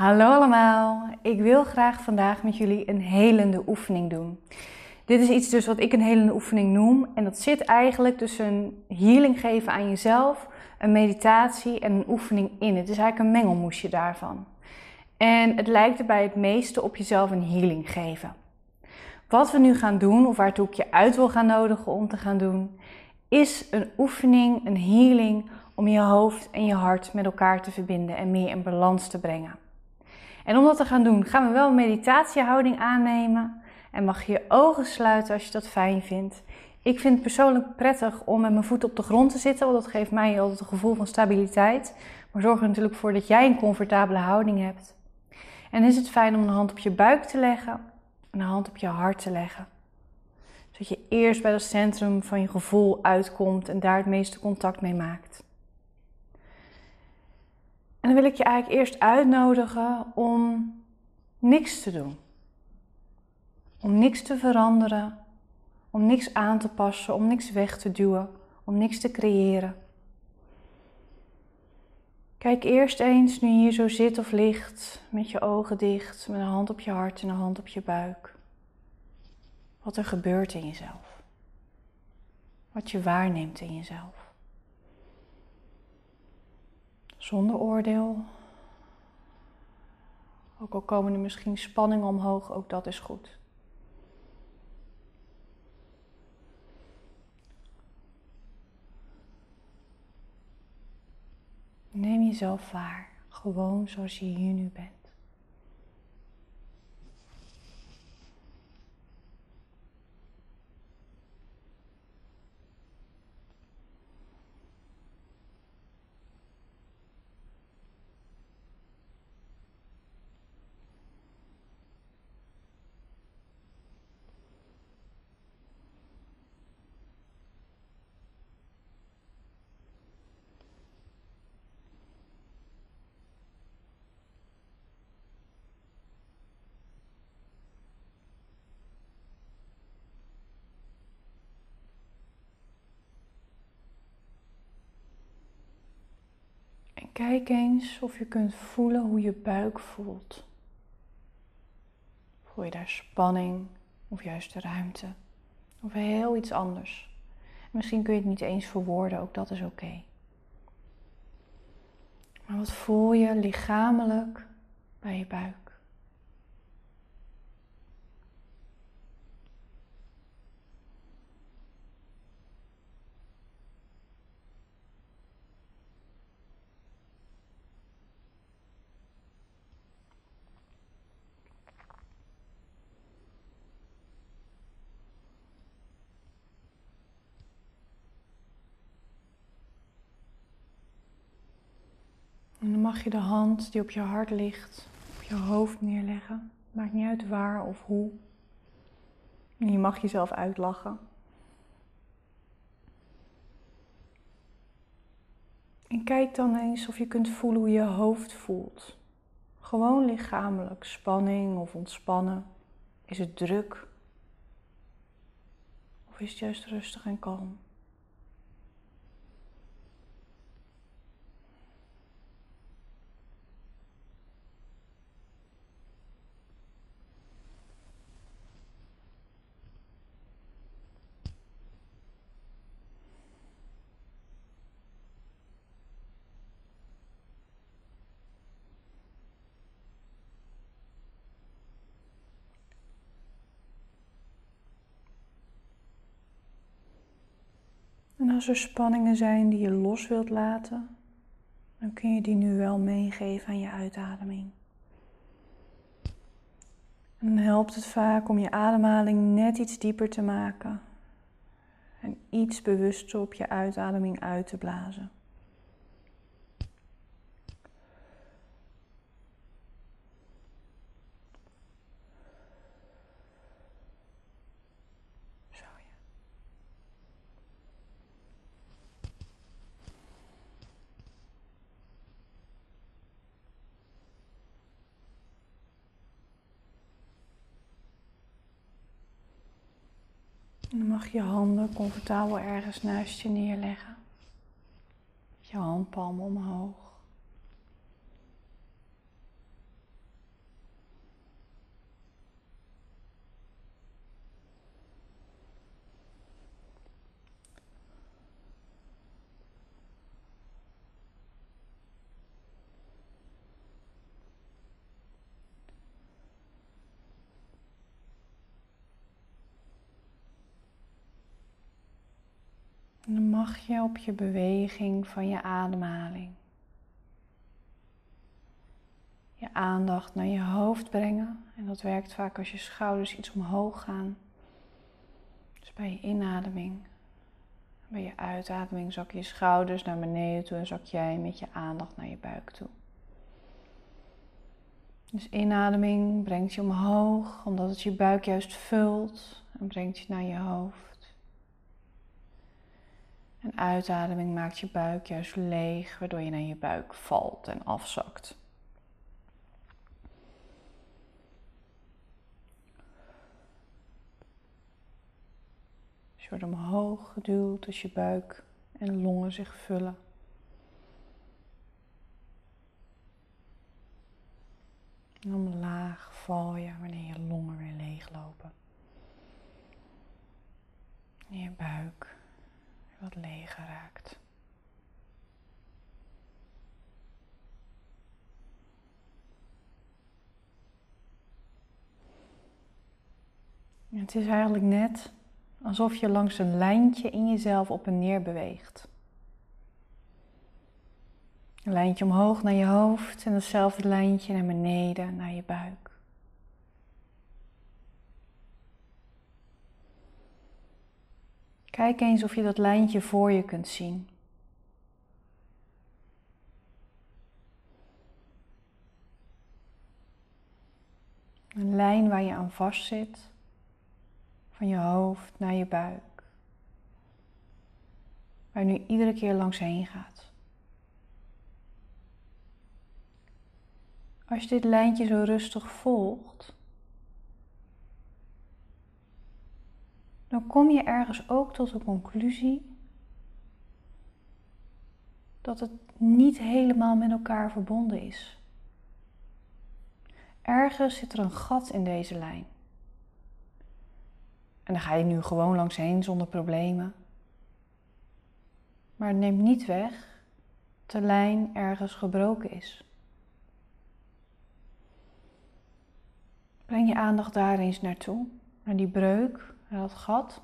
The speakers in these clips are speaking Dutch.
Hallo allemaal, ik wil graag vandaag met jullie een helende oefening doen. Dit is iets dus wat ik een helende oefening noem en dat zit eigenlijk tussen een healing geven aan jezelf, een meditatie en een oefening in. Het is eigenlijk een mengelmoesje daarvan. En het lijkt er bij het meeste op jezelf een healing geven. Wat we nu gaan doen, of waartoe ik je uit wil gaan nodigen om te gaan doen, is een oefening, een healing om je hoofd en je hart met elkaar te verbinden en meer in balans te brengen. En om dat te gaan doen, gaan we wel een meditatiehouding aannemen en mag je je ogen sluiten als je dat fijn vindt. Ik vind het persoonlijk prettig om met mijn voet op de grond te zitten, want dat geeft mij altijd een gevoel van stabiliteit. Maar zorg er natuurlijk voor dat jij een comfortabele houding hebt. En is het fijn om een hand op je buik te leggen en een hand op je hart te leggen. Zodat je eerst bij het centrum van je gevoel uitkomt en daar het meeste contact mee maakt. En dan wil ik je eigenlijk eerst uitnodigen om niks te doen. Om niks te veranderen, om niks aan te passen, om niks weg te duwen, om niks te creëren. Kijk eerst eens nu je hier zo zit of ligt, met je ogen dicht, met een hand op je hart en een hand op je buik. Wat er gebeurt in jezelf. Wat je waarneemt in jezelf. Zonder oordeel. Ook al komen er misschien spanningen omhoog, ook dat is goed. Neem jezelf waar, gewoon zoals je hier nu bent. Kijk eens of je kunt voelen hoe je buik voelt. Voel je daar spanning of juist de ruimte? Of heel iets anders? Misschien kun je het niet eens verwoorden, ook dat is oké. Maar wat voel je lichamelijk bij je buik? En dan mag je de hand die op je hart ligt, op je hoofd neerleggen. Maakt niet uit waar of hoe. En je mag jezelf uitlachen. En kijk dan eens of je kunt voelen hoe je hoofd voelt. Gewoon lichamelijk, spanning of ontspannen. Is het druk? Of is het juist rustig en kalm? Als er spanningen zijn die je los wilt laten, dan kun je die nu wel meegeven aan je uitademing. En dan helpt het vaak om je ademhaling net iets dieper te maken en iets bewuster op je uitademing uit te blazen. Dan mag je handen comfortabel ergens naast je neerleggen. Je handpalm omhoog. Mag je op je beweging van je ademhaling je aandacht naar je hoofd brengen. En dat werkt vaak als je schouders iets omhoog gaan. Dus bij je inademing, bij je uitademing zak je schouders naar beneden toe en zak jij met je aandacht naar je buik toe. Dus inademing brengt je omhoog, omdat het je buik juist vult en brengt je naar je hoofd. En uitademing maakt je buik juist leeg, waardoor je naar je buik valt en afzakt. Dus je wordt omhoog geduwd als je buik en longen zich vullen. En omlaag val je wanneer je longen weer leeglopen. En je buik wat leger raakt. het is eigenlijk net alsof je langs een lijntje in jezelf op en neer beweegt. Een lijntje omhoog naar je hoofd en hetzelfde lijntje naar beneden naar je buik. Kijk eens of je dat lijntje voor je kunt zien. Een lijn waar je aan vastzit, van je hoofd naar je buik, waar je nu iedere keer langs heen gaat. Als je dit lijntje zo rustig volgt, dan kom je ergens ook tot de conclusie dat het niet helemaal met elkaar verbonden is. Ergens zit er een gat in deze lijn. En dan ga je nu gewoon langs heen zonder problemen. Maar het neemt niet weg dat de lijn ergens gebroken is. Breng je aandacht daar eens naartoe, naar die breuk, dat gat.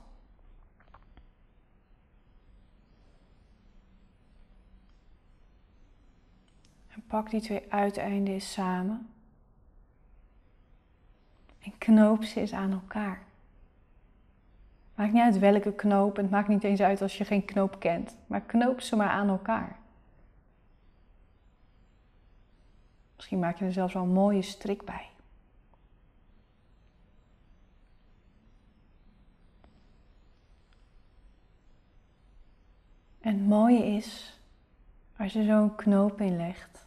En pak die twee uiteinden eens samen. En knoop ze eens aan elkaar. Maakt niet uit welke knoop, en het maakt niet eens uit als je geen knoop kent, maar knoop ze maar aan elkaar. Misschien maak je er zelfs wel een mooie strik bij. En het mooie is, als je zo'n knoop inlegt,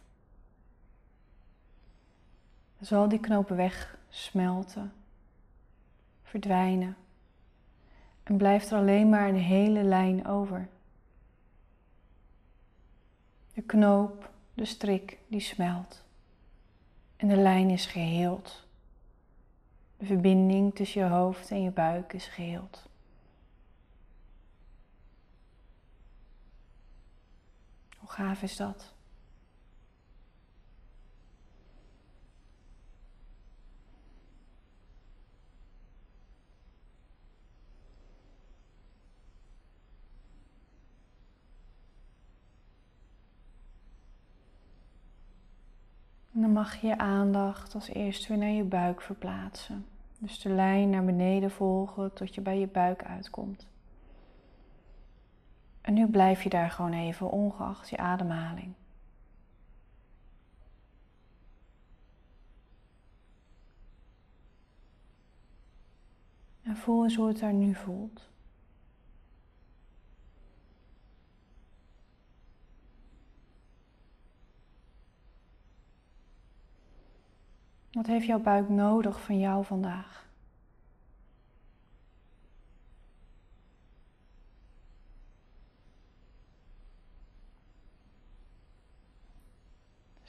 zal die knoop wegsmelten, verdwijnen. En blijft er alleen maar een hele lijn over. De knoop, de strik, die smelt. En de lijn is geheeld. De verbinding tussen je hoofd en je buik is geheeld. Hoe gaaf is dat? Dan mag je je aandacht als eerste weer naar je buik verplaatsen. Dus de lijn naar beneden volgen tot je bij je buik uitkomt. En nu blijf je daar gewoon even, ongeacht je ademhaling. En voel eens hoe het daar nu voelt. Wat heeft jouw buik nodig van jou vandaag?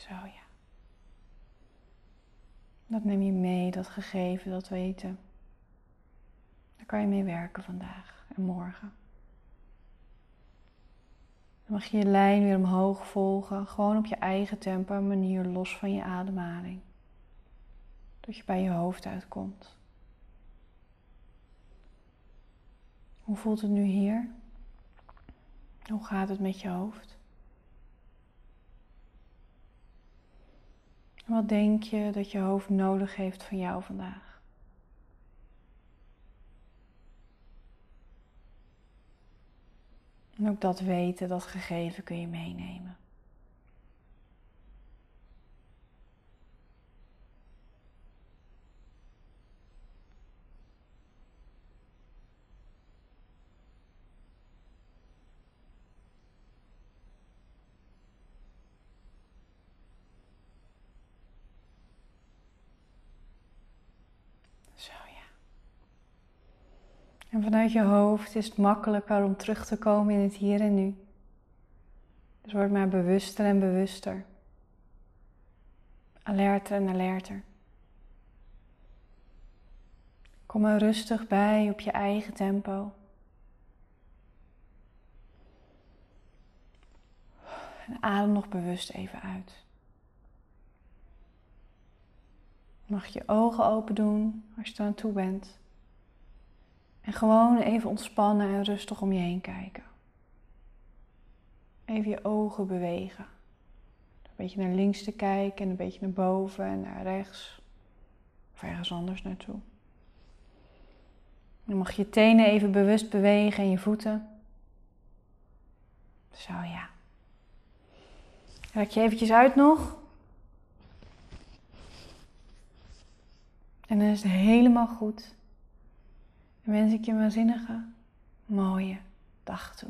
Zo ja. Dat neem je mee, dat gegeven, dat weten. Daar kan je mee werken vandaag en morgen. Dan mag je je lijn weer omhoog volgen, gewoon op je eigen tempo en manier, los van je ademhaling. Tot je bij je hoofd uitkomt. Hoe voelt het nu hier? Hoe gaat het met je hoofd? Wat denk je dat je hoofd nodig heeft van jou vandaag? En ook dat weten, dat gegeven kun je meenemen. Zo ja. En vanuit je hoofd is het makkelijker om terug te komen in het hier en nu. Dus word maar bewuster en bewuster. Alerter en alerter. Kom er rustig bij op je eigen tempo. En adem nog bewust even uit. mag je ogen open doen als je er aan toe bent. En gewoon even ontspannen en rustig om je heen kijken. Even je ogen bewegen. Een beetje naar links te kijken en een beetje naar boven en naar rechts. Of ergens anders naartoe. Dan mag je tenen even bewust bewegen en je voeten. Zo ja. Rek je eventjes uit nog. En dan is het helemaal goed. En wens ik je waanzinnige, mooie dag toe.